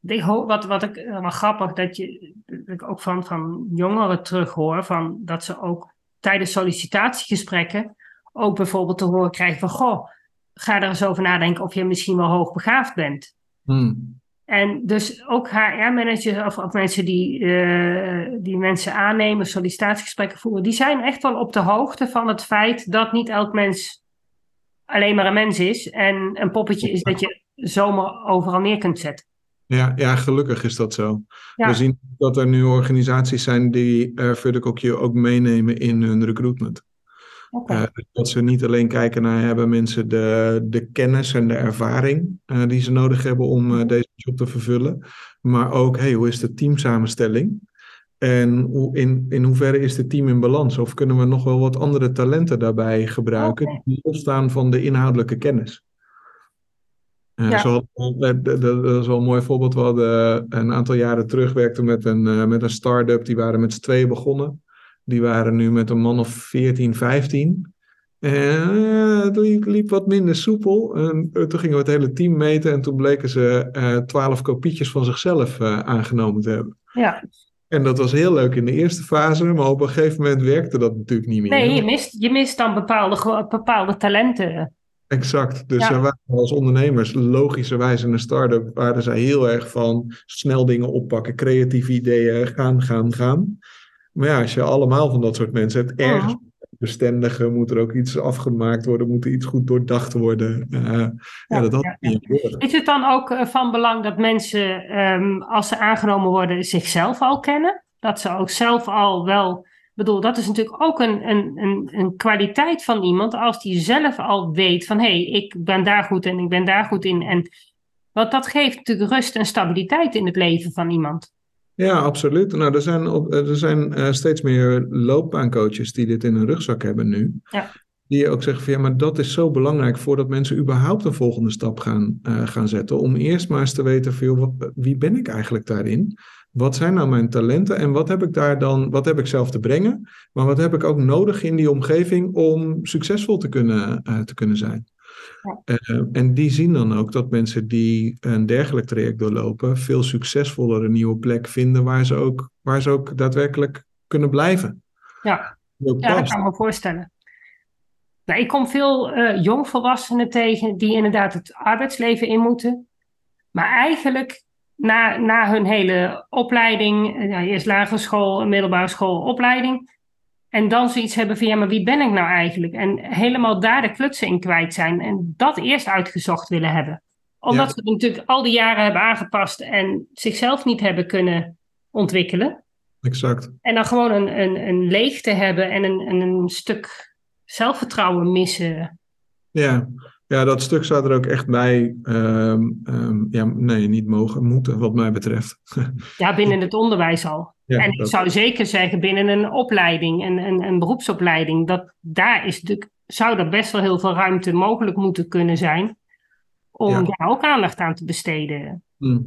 ik hoop, wat, wat ik wel grappig dat, je, dat ik ook van, van jongeren terughoor, van dat ze ook tijdens sollicitatiegesprekken ook bijvoorbeeld te horen krijgen van goh, ga er eens over nadenken of je misschien wel hoogbegaafd bent. Hmm. En dus ook HR-managers of, of mensen die, eh, die mensen aannemen, sollicitatiegesprekken voeren, die zijn echt wel op de hoogte van het feit dat niet elk mens alleen maar een mens is en een poppetje is dat je zomaar overal neer kunt zetten. Ja, ja, gelukkig is dat zo. Ja. We zien dat er nu organisaties zijn die uh, Vertical Q ook meenemen in hun recruitment. Eh, dat ze niet alleen kijken naar hebben mensen de, de kennis en de ervaring eh, die ze nodig hebben om eh, deze job te vervullen, maar ook hey, hoe is de teamsamenstelling? En hoe, in, in hoeverre is het team in balans? Of kunnen we nog wel wat andere talenten daarbij gebruiken die losstaan van de inhoudelijke kennis? Ja. zo dat, is wel een mooi voorbeeld. We hadden een aantal jaren terug werkte met een, met een start-up. Die waren met z'n tweeën begonnen. Die waren nu met een man of 14, 15. En eh, het liep, liep wat minder soepel. En eh, toen gingen we het hele team meten. En toen bleken ze eh, twaalf kopietjes van zichzelf aangenomen te hebben. Ja. En dat was heel leuk in de eerste fase. Maar op een gegeven moment werkte dat natuurlijk niet meer. Nee, je mist, je mist dan bepaalde, bepaalde talenten. Exact. Dus Ja. waren als ondernemers, logischerwijs in een start-up, waren zij heel erg van snel dingen oppakken, creatieve ideeën, gaan, gaan, gaan. Maar ja, als je allemaal van dat soort mensen hebt, ergens Mhm. bestendigen, moet er ook iets afgemaakt worden, moet er iets goed doordacht worden. Ja, Ja, dat had ja. Is het dan ook eh, van belang dat mensen, ehm, als ze aangenomen worden, zichzelf al kennen? Dat ze ook zelf al wel. Ik bedoel, dat is natuurlijk ook een, een, een, een kwaliteit van iemand als die zelf al weet van hé, hey, ik ben daar goed en ik ben daar goed in. En, want dat geeft natuurlijk rust en stabiliteit in het leven van iemand. Ja, absoluut. Nou, er zijn, op, er zijn eh, steeds meer loopbaancoaches die dit in hun rugzak hebben nu. Ja. Die ook zeggen van ja, maar dat is zo belangrijk voordat mensen überhaupt een volgende stap gaan, eh, gaan zetten. Om eerst maar eens te weten van joh, wat, wie ben ik eigenlijk daarin? Wat zijn nou mijn talenten en wat heb ik daar dan, wat heb ik zelf te brengen? Maar wat heb ik ook nodig in die omgeving om succesvol te kunnen, eh, te kunnen zijn? Eh, en die zien dan ook dat mensen die een dergelijk traject doorlopen, veel succesvoller een nieuwe plek vinden waar ze ook, waar ze ook daadwerkelijk kunnen blijven. Ja. Ja, dat kan ik me voorstellen. Nou, ik kom veel eh, jongvolwassenen tegen die inderdaad het arbeidsleven in moeten. Maar eigenlijk na, na hun hele opleiding, eh, eerst lagere school, middelbare school, opleiding. En dan zoiets hebben van ja, maar wie ben ik nou eigenlijk? En helemaal daar de klutsen in kwijt zijn. En dat eerst uitgezocht willen hebben. Omdat Ja. ze natuurlijk al die jaren hebben aangepast en zichzelf niet hebben kunnen ontwikkelen. Exact. En dan gewoon een, een, een leegte hebben en een, en een stuk zelfvertrouwen missen. Ja. ja, dat stuk zou er ook echt bij, ehm, ehm, ja, nee, niet mogen, moeten, wat mij betreft. Ja, binnen het onderwijs al. Ja, en ik dat- zou zeker zeggen binnen een opleiding, een, een, een beroepsopleiding, dat daar is natuurlijk, zou er best wel heel veel ruimte mogelijk moeten kunnen zijn om Ja. daar ook aandacht aan te besteden. Hm.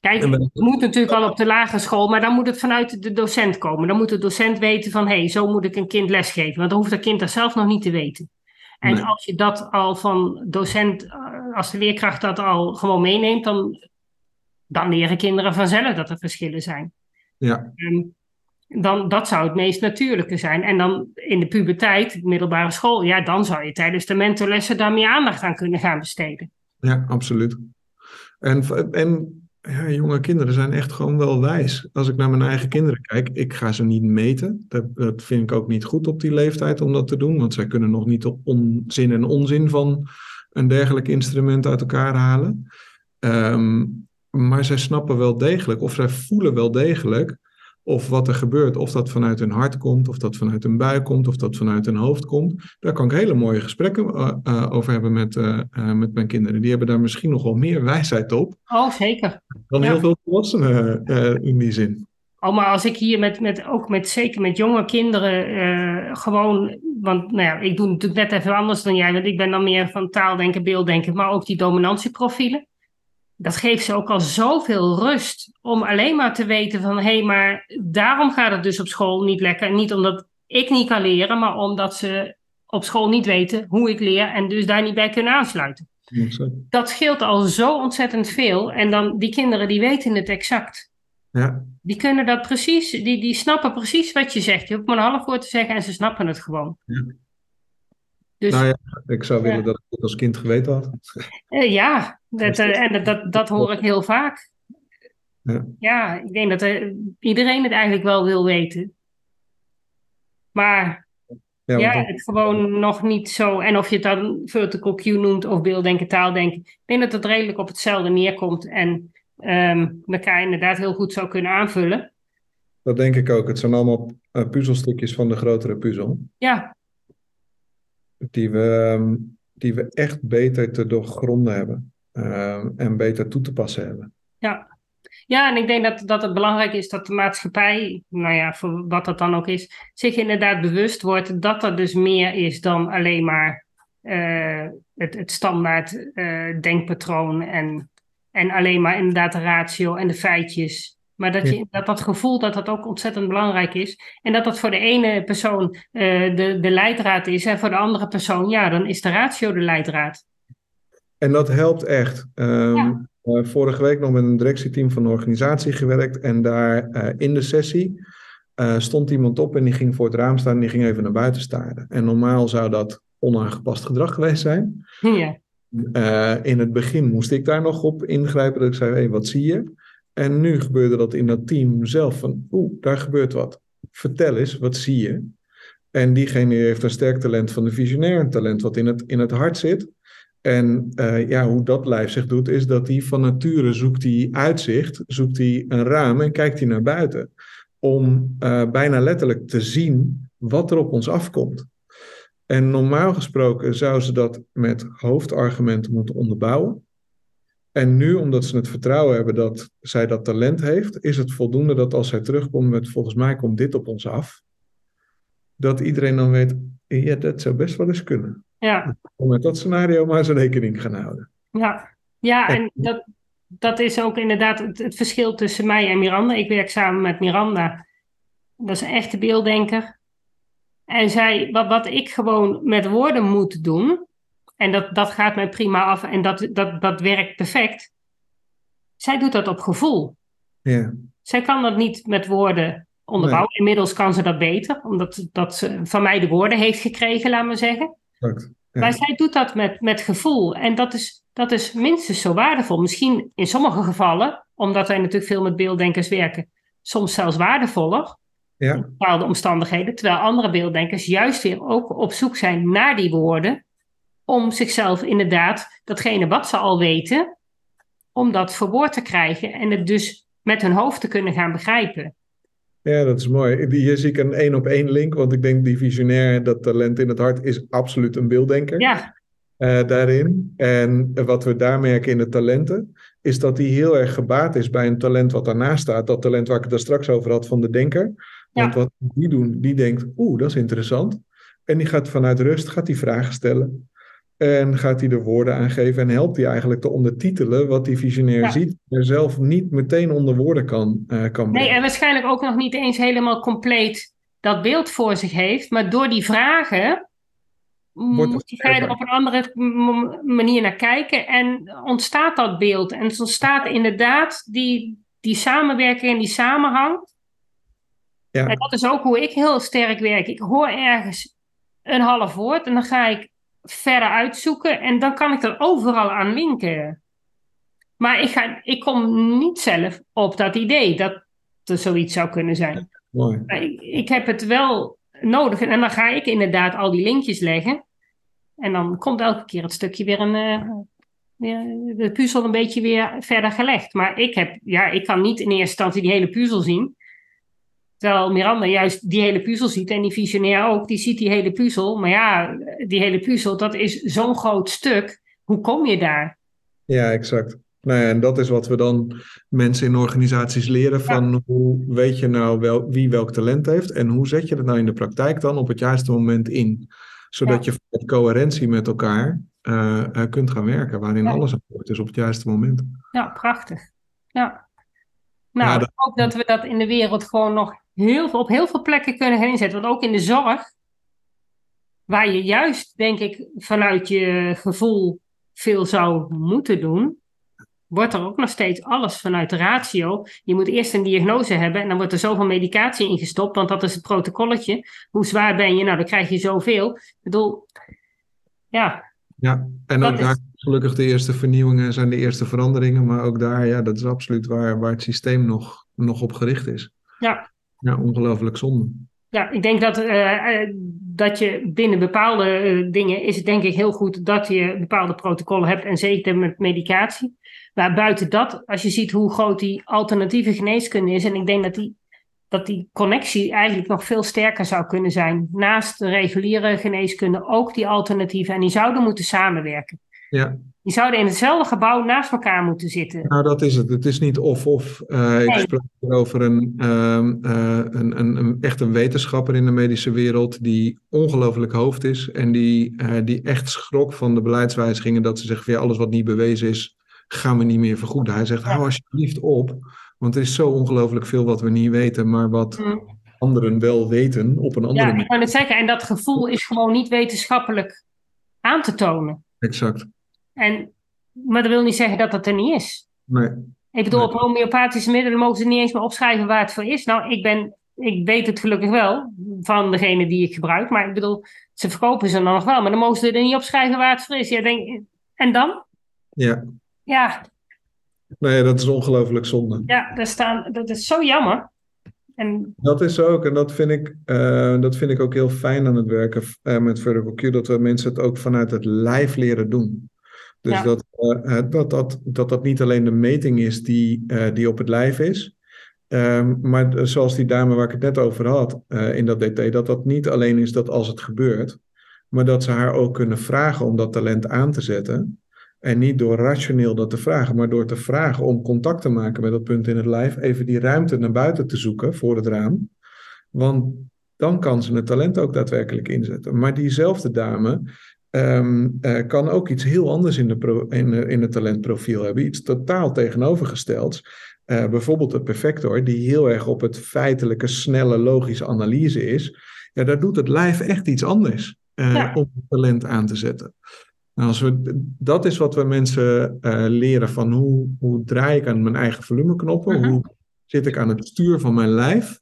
Kijk, het moet natuurlijk al op de lagere school, maar dan moet het vanuit de docent komen. Dan moet de docent weten van, hé, hey, zo moet ik een kind lesgeven. Want dan hoeft dat kind dat zelf nog niet te weten. En Nee. als je dat al van docent, eh, als de leerkracht dat al gewoon meeneemt, dan, dan leren kinderen vanzelf dat er verschillen zijn. Ja, En dan, dat zou het meest natuurlijke zijn. En dan in de puberteit, middelbare school, ja, dan zou je tijdens de mentorlessen daar meer aandacht aan kunnen gaan besteden. ja, absoluut. En, en ja, jonge kinderen zijn echt gewoon wel wijs. Als ik naar mijn eigen kinderen kijk, ik ga ze niet meten. Dat, dat vind ik ook niet goed op die leeftijd om dat te doen, want zij kunnen nog niet de onzin en onzin van een dergelijk instrument uit elkaar halen. Ehm, maar zij snappen wel degelijk, of zij voelen wel degelijk, of wat er gebeurt, of dat vanuit hun hart komt, of dat vanuit hun buik komt, of dat vanuit hun hoofd komt. Daar kan ik hele mooie gesprekken eh, eh, over hebben met, eh, met mijn kinderen. Die hebben daar misschien nog wel meer wijsheid op Oh, zeker. dan Ja. heel veel volwassenen in die zin. Oh, maar als ik hier met, met ook met, zeker met jonge kinderen, gewoon, want nou ja, ik doe natuurlijk net even anders dan jij, want ik ben dan meer van taaldenken, beelddenken, maar ook die dominantieprofielen. Dat geeft ze ook al zoveel rust om alleen maar te weten van, hé, hey, maar daarom gaat het dus op school niet lekker. Niet omdat ik niet kan leren, maar omdat ze op school niet weten hoe ik leer en dus daar niet bij kunnen aansluiten. Dat scheelt al zo ontzettend veel. En dan die kinderen die weten het exact. Ja, Die kunnen dat precies, die, die snappen precies wat je zegt. Je hoeft maar een half woord te zeggen en ze snappen het gewoon. Ja. Dus nou ja, ik zou willen Ja. dat ik het als kind geweten had. eh, ja, dat, eh, en dat, dat, dat hoor ik heel vaak. Ja. Ja, ik denk dat eh, iedereen het eigenlijk wel wil weten. Maar Ja, ja, het gewoon nog niet zo. En of je het dan vertical Q noemt of beelddenken, taaldenken. Ik denk dat het redelijk op hetzelfde neerkomt en ehm elkaar inderdaad heel goed zou kunnen aanvullen. dat denk ik ook. Het zijn allemaal puzzelstukjes van de grotere puzzel. Ja, die we, ehm, die we echt beter te doorgronden hebben ehm, en beter toe te passen hebben. Ja. Ja, en ik denk dat, dat het belangrijk is dat de maatschappij, nou ja, voor wat dat dan ook is, zich inderdaad bewust wordt dat er dus meer is dan alleen maar uh, het, het standaard uh, denkpatroon en, en alleen maar inderdaad de ratio en de feitjes. Maar dat, je, dat dat gevoel dat dat ook ontzettend belangrijk is. En dat dat voor de ene persoon uh, de, de leidraad is en voor de andere persoon, ja, dan is de ratio de leidraad. En dat helpt echt. Um, ja. Uh, vorige week nog met een directieteam van de organisatie gewerkt. En daar uh, in de sessie stond iemand op en die ging voor het raam staan en die ging even naar buiten staren. En normaal zou dat onaangepast gedrag geweest zijn. Ja. in het begin moest ik daar nog op ingrijpen. Dat ik zei, hé, hey, wat zie je? En nu gebeurde dat in dat team zelf van, oeh, daar gebeurt wat. Vertel eens, wat zie je? En diegene heeft een sterk talent van de visionair, een talent wat in het, in het hart zit. En uh, ja, hoe dat lijf zich doet, is dat hij van nature zoekt hij uitzicht, zoekt hij een raam en kijkt hij naar buiten. Om uh, bijna letterlijk te zien wat er op ons afkomt. En normaal gesproken zou ze dat met hoofdargumenten moeten onderbouwen. En nu, omdat ze het vertrouwen hebben dat zij dat talent heeft, is het voldoende dat als zij terugkomt met volgens mij komt dit op ons af, dat iedereen dan weet, ja, dat zou best wel eens kunnen. Ja. Om met dat scenario maar eens rekening gaan houden. Ja, ja en dat, dat is ook inderdaad het, het, verschil tussen mij en Miranda. Ik werk samen met Miranda. Dat is een echte beelddenker. En zij, wat, wat ik gewoon met woorden moet doen, en dat, dat gaat mij prima af en dat, dat, dat werkt perfect. Zij doet dat op gevoel. Ja. Zij kan dat niet met woorden onderbouwen. Inmiddels kan ze dat beter, omdat dat ze van mij de woorden heeft gekregen, laat maar zeggen. Exact. Ja. Maar zij doet dat met, met gevoel. En dat is, dat is minstens zo waardevol. Misschien in sommige gevallen, omdat wij natuurlijk veel met beelddenkers werken, soms zelfs waardevoller. Ja. In bepaalde omstandigheden. Terwijl andere beelddenkers juist weer ook op zoek zijn naar die woorden. Om zichzelf inderdaad, datgene wat ze al weten, om dat verwoord te krijgen. En het dus met hun hoofd te kunnen gaan begrijpen. Ja, dat is mooi. Hier zie ik een één op één link, want ik denk die visionair, dat talent in het hart, is absoluut een beelddenker. Ja. Uh, daarin. En wat we daar merken in de talenten, is dat die heel erg gebaat is bij een talent wat daarnaast staat. Dat talent waar ik het daar straks over had van de denker. Want wat die doen, die denkt, oeh, dat is interessant. En die gaat vanuit rust, gaat die vragen stellen. En gaat hij de woorden aangeven en helpt hij eigenlijk te ondertitelen wat die visionair ziet, maar zelf niet meteen onder woorden kan, uh, kan brengen. Nee, en waarschijnlijk ook nog niet eens helemaal compleet dat beeld voor zich heeft, maar door die vragen moet hij er op een andere manier naar kijken en ontstaat dat beeld. En het ontstaat inderdaad die, die samenwerking en die samenhang. Ja. En dat is ook hoe ik heel sterk werk. Ik hoor ergens een half woord en dan ga ik verder uitzoeken en dan kan ik er overal aan linken. Maar ik, ga, ik kom niet zelf op dat idee dat er zoiets zou kunnen zijn. Mooi. Ik, ik, heb het wel nodig en dan ga ik inderdaad al die linkjes leggen. En dan komt elke keer het stukje weer een. Uh, de puzzel een beetje weer verder gelegd. Maar ik, heb, ja, ik kan niet in eerste instantie die hele puzzel zien. Terwijl Miranda juist die hele puzzel ziet en die visionair ook, die ziet die hele puzzel. Maar ja, die hele puzzel, dat is zo'n groot stuk. Hoe kom je daar? Ja, exact. Nou ja, en dat is wat we dan mensen in organisaties leren van hoe weet je nou wel, wie welk talent heeft en hoe zet je dat nou in de praktijk dan op het juiste moment in. Zodat je met coherentie met elkaar uh, kunt gaan werken, waarin alles is op het juiste moment. Ja, prachtig. Ja. Nou, ik hoop dat we dat in de wereld gewoon nog heel veel, op heel veel plekken kunnen gaan inzetten. Want ook in de zorg, waar je juist, denk ik, vanuit je gevoel veel zou moeten doen, wordt er ook nog steeds alles vanuit de ratio. Je moet eerst een diagnose hebben en dan wordt er zoveel medicatie ingestopt, want dat is het protocolletje. Hoe zwaar ben je? Nou, dan krijg je zoveel. Ik bedoel, ja. Ja, en ook daar gelukkig de eerste vernieuwingen zijn de eerste veranderingen, maar ook daar, ja, dat is absoluut waar, waar het systeem nog, nog op gericht is. Ja. Ja, ongelooflijk zonde. Ja, ik denk dat, uh, dat je binnen bepaalde uh, dingen is het denk ik heel goed dat je bepaalde protocollen hebt en zeker met medicatie. Maar buiten dat, als je ziet hoe groot die alternatieve geneeskunde is, en ik denk dat die dat die connectie eigenlijk nog veel sterker zou kunnen zijn. Naast de reguliere geneeskunde ook die alternatieven. En die zouden moeten samenwerken. Ja. Die zouden in hetzelfde gebouw naast elkaar moeten zitten. Nou, dat is het. Het is niet of-of. Uh, ik sprak over een, ehm, eh, een, een, een, echt een wetenschapper in de medische wereld die ongelooflijk hoofd is en die, eh, die echt schrok van de beleidswijzigingen dat ze zeggen van ja, alles wat niet bewezen is, gaan we niet meer vergoeden. Hij zegt, Ja. hou alsjeblieft op, want er is zo ongelooflijk veel wat we niet weten, maar wat Mm. anderen wel weten op een andere Ja, manier. ik wou net zeggen. En dat gevoel is gewoon niet wetenschappelijk aan te tonen. Exact. En, maar dat wil niet zeggen dat het er niet is. Nee. Ik bedoel, Nee. op homeopathische middelen mogen ze niet eens meer opschrijven waar het voor is. Nou, ik, ben, ik weet het gelukkig wel van degene die ik gebruik. Maar ik bedoel, ze verkopen ze dan nog wel. Maar dan mogen ze er niet opschrijven waar het voor is. Ja, denk, en dan? Ja, Ja, nee, dat is ongelooflijk zonde. ja daar staan, dat is zo jammer. En Dat is ook, en dat vind ik, eh, dat vind ik ook heel fijn aan het werken eh, met Vertical Q, dat we mensen het ook vanuit het lijf leren doen. Dus Ja. dat, eh, eh, dat, dat, dat dat niet alleen de meting is die, eh, die op het lijf is, ehm, maar zoals die dame waar ik het net over had in dat DT, dat dat niet alleen is dat als het gebeurt, maar dat ze haar ook kunnen vragen om dat talent aan te zetten. En niet door rationeel dat te vragen, maar door te vragen om contact te maken met dat punt in het lijf, even die ruimte naar buiten te zoeken voor het raam. Want dan kan ze het talent ook daadwerkelijk inzetten. Maar diezelfde dame ehm, eh, kan ook iets heel anders in, de pro- in, eh, in het talentprofiel hebben, iets totaal tegenovergestelds. Eh, bijvoorbeeld de perfector, die heel erg op het feitelijke, snelle, logische analyse is. Ja, daar doet het lijf echt iets anders Ja. om het talent aan te zetten. Nou, als we, dat is wat we mensen leren van hoe, hoe draai ik aan mijn eigen volumeknoppen, Mhm. hoe zit ik aan het stuur van mijn lijf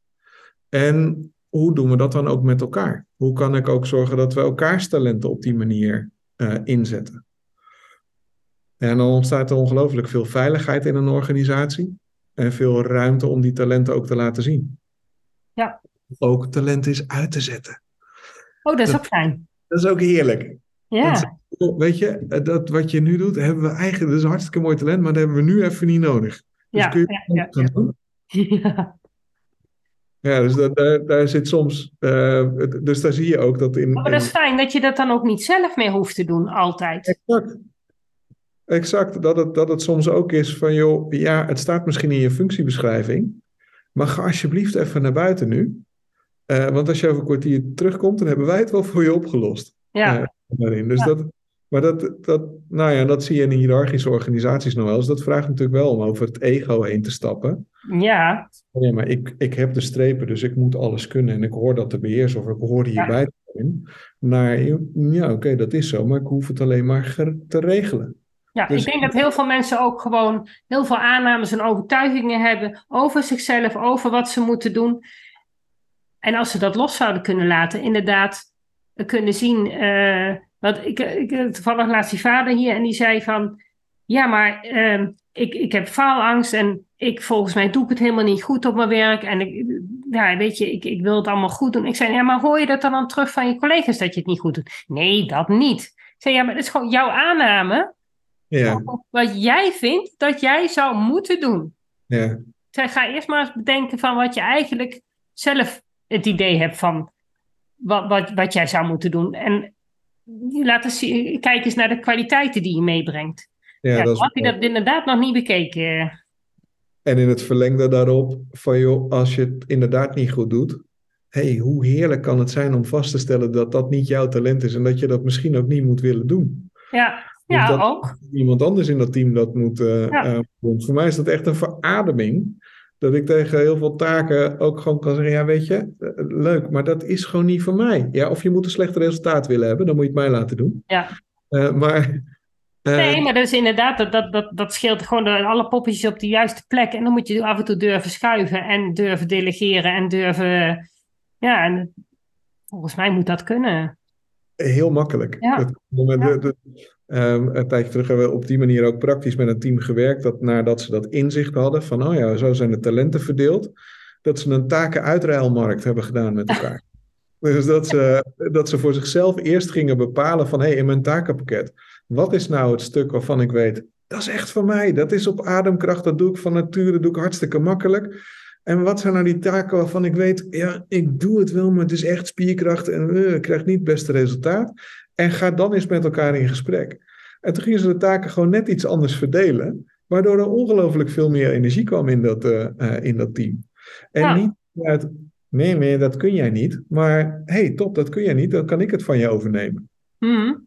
en hoe doen we dat dan ook met elkaar? Hoe kan ik ook zorgen dat we elkaars talenten op die manier eh, inzetten? En dan ontstaat er ongelooflijk veel veiligheid in een organisatie en veel ruimte om die talenten ook te laten zien. Ja. Ook talent is uit te zetten. oh, dat is Dat- ook fijn. Dat is ook heerlijk. Ja, Weet je, eh, dat wat je nu doet, hebben we eigenlijk, dat is een hartstikke mooi talent, maar dat hebben we nu even niet nodig. Dus ja, kun je ja, ja, ja. Ja, dus dat, daar, daar zit soms, eh, dus daar zie je ook dat in. Maar dat is fijn dat je dat dan ook niet zelf meer hoeft te doen, altijd. exact. Exact, dat het, dat het soms ook is van, joh, ja, het staat misschien in je functiebeschrijving, maar ga alsjeblieft even naar buiten nu. Eh, want als je over een kwartier terugkomt, dan hebben wij het wel voor je opgelost. Ja, eh, daarin. Dus Ja. dat, maar dat, dat, nou ja, dat zie je in hiërarchische organisaties nog wel eens. Dat vraagt natuurlijk wel om over het ego heen te stappen. Ja, Nee, maar ik, ik heb de strepen, dus ik moet alles kunnen en ik hoor dat te beheersen of ik hoor hierbij te zijn. Naar, ja, oké, dat is zo, maar ik hoef het alleen maar te regelen. ja. Dus- ik denk dat heel veel mensen ook gewoon heel veel aannames en overtuigingen hebben over zichzelf, over wat ze moeten doen. En als ze dat los zouden kunnen laten, inderdaad kunnen zien. eh, want ik, ik toevallig laatst die vader hier en die zei van, ja, maar ehm, ik, ik heb faalangst en ik volgens mij doe ik het helemaal niet goed op mijn werk. En ik, ja, weet je, ik, ik wil het allemaal goed doen. Ik zei, ja, maar hoor je dat dan, dan terug van je collega's dat je het niet goed doet? Nee, dat niet. Ik zei, ja, maar dat is gewoon jouw aanname. Ja, Wat jij vindt dat jij zou moeten doen. ja, Ik zei, ga eerst maar eens bedenken van wat je eigenlijk zelf het idee hebt van wat, wat, wat jij zou moeten doen. En laat eens, kijk eens naar de kwaliteiten die je meebrengt. Ja, Ja, dat is had hij dat inderdaad nog niet bekeken? En in het verlengde daarop, van joh, als je het inderdaad niet goed doet, hey, hoe heerlijk kan het zijn om vast te stellen dat dat niet jouw talent is en dat je dat misschien ook niet moet willen doen. Ja, Dus ja dat- ook. Iemand anders in dat team dat moet eh, Ja. eh, doen. Voor mij is dat echt een verademing. Dat ik tegen heel veel taken ook gewoon kan zeggen: Ja, weet je, eh, leuk, maar dat is gewoon niet voor mij. Ja, of je moet een slecht resultaat willen hebben, dan moet je het mij laten doen. Ja. Eh, maar. Eh, Nee, maar dat is inderdaad, dat, dat, dat, dat scheelt gewoon alle poppetjes op de juiste plek. En dan moet je af en toe durven schuiven en durven delegeren en durven. Ja, en volgens mij moet dat kunnen. Heel makkelijk. Ja. Dat- Ja. de- ehm, een tijdje terug hebben we op die manier ook praktisch met een team gewerkt. Dat nadat ze dat inzicht hadden van, oh ja, zo zijn de talenten verdeeld. Dat ze een takenuitruilmarkt hebben gedaan met elkaar. dus dat ze, dat ze voor zichzelf eerst gingen bepalen van, hé, hey, in mijn takenpakket, wat is nou het stuk waarvan ik weet, dat is echt van mij. Dat is op ademkracht, dat doe ik van nature, dat doe ik hartstikke makkelijk. En wat zijn nou die taken waarvan ik weet, ja, ik doe het wel, maar het is echt spierkracht en uh, ik krijg niet het beste resultaat. En ga dan eens met elkaar in gesprek. En toen gingen ze de taken gewoon net iets anders verdelen, waardoor er ongelooflijk veel meer energie kwam in dat, uh, in dat team. En niet uit, nee, nee, dat kun jij niet. Maar hey, top, dat kun jij niet, dan kan ik het van je overnemen. Mm.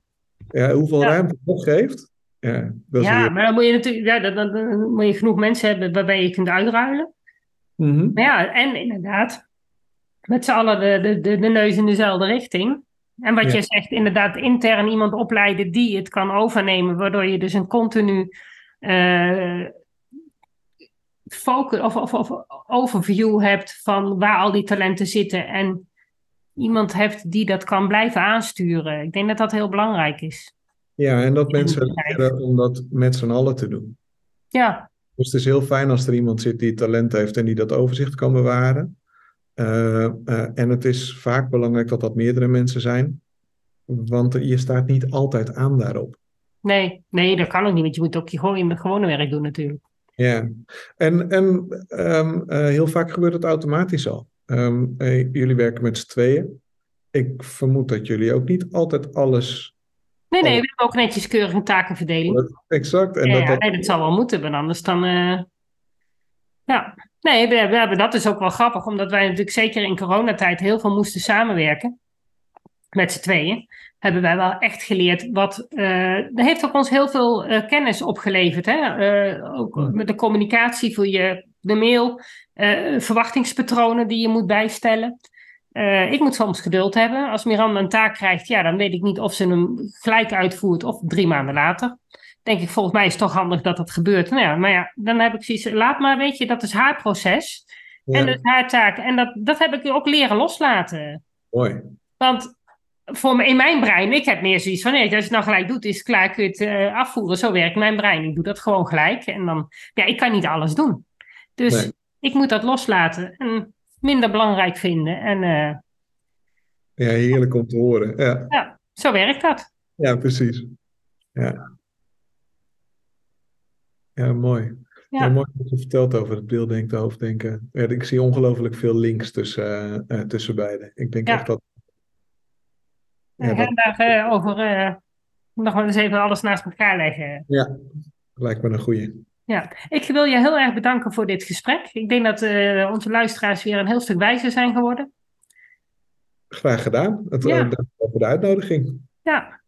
Ja, hoeveel ruimte dat geeft. Ja, dat ja maar dan moet je natuurlijk ja, dan, dan, dan, moet je genoeg mensen hebben waarbij je kunt uitruilen. Mm -hmm. Maar ja, en inderdaad, met z'n allen de, de, de, de neus in dezelfde richting. En wat Ja. je zegt, inderdaad, intern iemand opleiden die het kan overnemen, waardoor je dus een continu eh, focus of, of, of overview hebt van waar al die talenten zitten en iemand hebt die dat kan blijven aansturen. Ik denk dat dat heel belangrijk is. Ja, en dat mensen leren om dat met z'n allen te doen. Ja, Dus het is heel fijn als er iemand zit die talent heeft en die dat overzicht kan bewaren. Eh, eh, en het is vaak belangrijk dat dat meerdere mensen zijn, want je staat niet altijd aan daarop. nee, nee, dat kan ook niet, want je moet ook je gewoon, je gewone werk doen natuurlijk. Ja, en, en ehm, eh, heel vaak gebeurt het automatisch al. Ehm, eh, jullie werken met z'n tweeën. Ik vermoed dat jullie ook niet altijd alles. Nee, nee, we hebben ook netjes keurig een takenverdeling. Exact. En ja, dat, ja, dat, nee, dat zal wel moeten, want anders dan... eh, Ja, nee, we, we hebben, dat is ook wel grappig, omdat wij natuurlijk zeker in coronatijd heel veel moesten samenwerken. Met z'n tweeën. Hebben wij wel echt geleerd wat... eh dat heeft ook ons heel veel eh, kennis opgeleverd. Hè? Ook Ja. met de communicatie voor je, de mail. Eh, verwachtingspatronen die je moet bijstellen. Eh, ik moet soms geduld hebben. Als Miranda een taak krijgt, ja, dan weet ik niet of ze hem gelijk uitvoert of drie maanden later. Denk ik, volgens mij is het toch handig dat dat gebeurt. Nou ja, maar ja, dan heb ik zoiets, laat maar, weet je, dat is haar proces. ja, En dat is haar taak. En dat, dat heb ik ook leren loslaten. mooi. Want voor me, in mijn brein, ik heb meer zoiets van, nee, als je het nou gelijk doet, is het klaar, kun je het eh, afvoeren. Zo werkt mijn brein. Ik doe dat gewoon gelijk. En dan, ja, ik kan niet alles doen. Dus Nee. Ik moet dat loslaten en minder belangrijk vinden. En eh, Ja, heerlijk om te horen. Ja, ja, zo werkt dat. ja precies. Ja. Ja, mooi. Ja. Ja, mooi wat je vertelt over het beelddenken, hoofddenken. Ja, ik zie ongelooflijk veel links tussen, eh, tussen beide. Ik denk Ja. echt dat. Ja, dat daar over nog wel eens even alles naast elkaar leggen. ja, lijkt me een goeie. Ja, ik wil je heel erg bedanken voor dit gesprek. Ik denk dat eh, onze luisteraars weer een heel stuk wijzer zijn geworden. Graag gedaan. Het, Ja. dank voor de uitnodiging. Ja.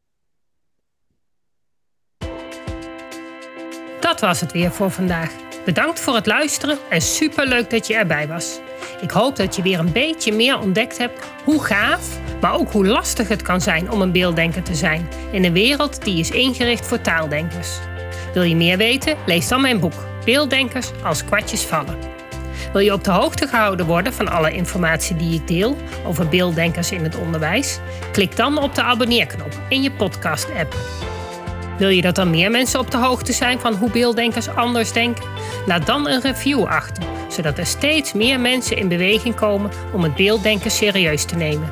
Dat was het weer voor vandaag. Bedankt voor het luisteren en superleuk dat je erbij was. Ik hoop dat je weer een beetje meer ontdekt hebt hoe gaaf, maar ook hoe lastig het kan zijn om een beelddenker te zijn in een wereld die is ingericht voor taaldenkers. Wil je meer weten? Lees dan mijn boek Beelddenkers als kwartjes vallen. Wil je op de hoogte gehouden worden van alle informatie die ik deel over beelddenkers in het onderwijs? Klik dan op de abonneerknop in je podcast-app. Wil je dat er meer mensen op de hoogte zijn van hoe beelddenkers anders denken? Laat dan een review achter, zodat er steeds meer mensen in beweging komen om het beelddenken serieus te nemen.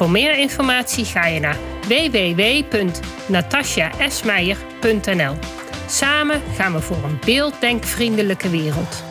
Voor meer informatie ga je naar www.natasjaesmeijer.nl. Samen gaan we voor een beelddenkvriendelijke wereld.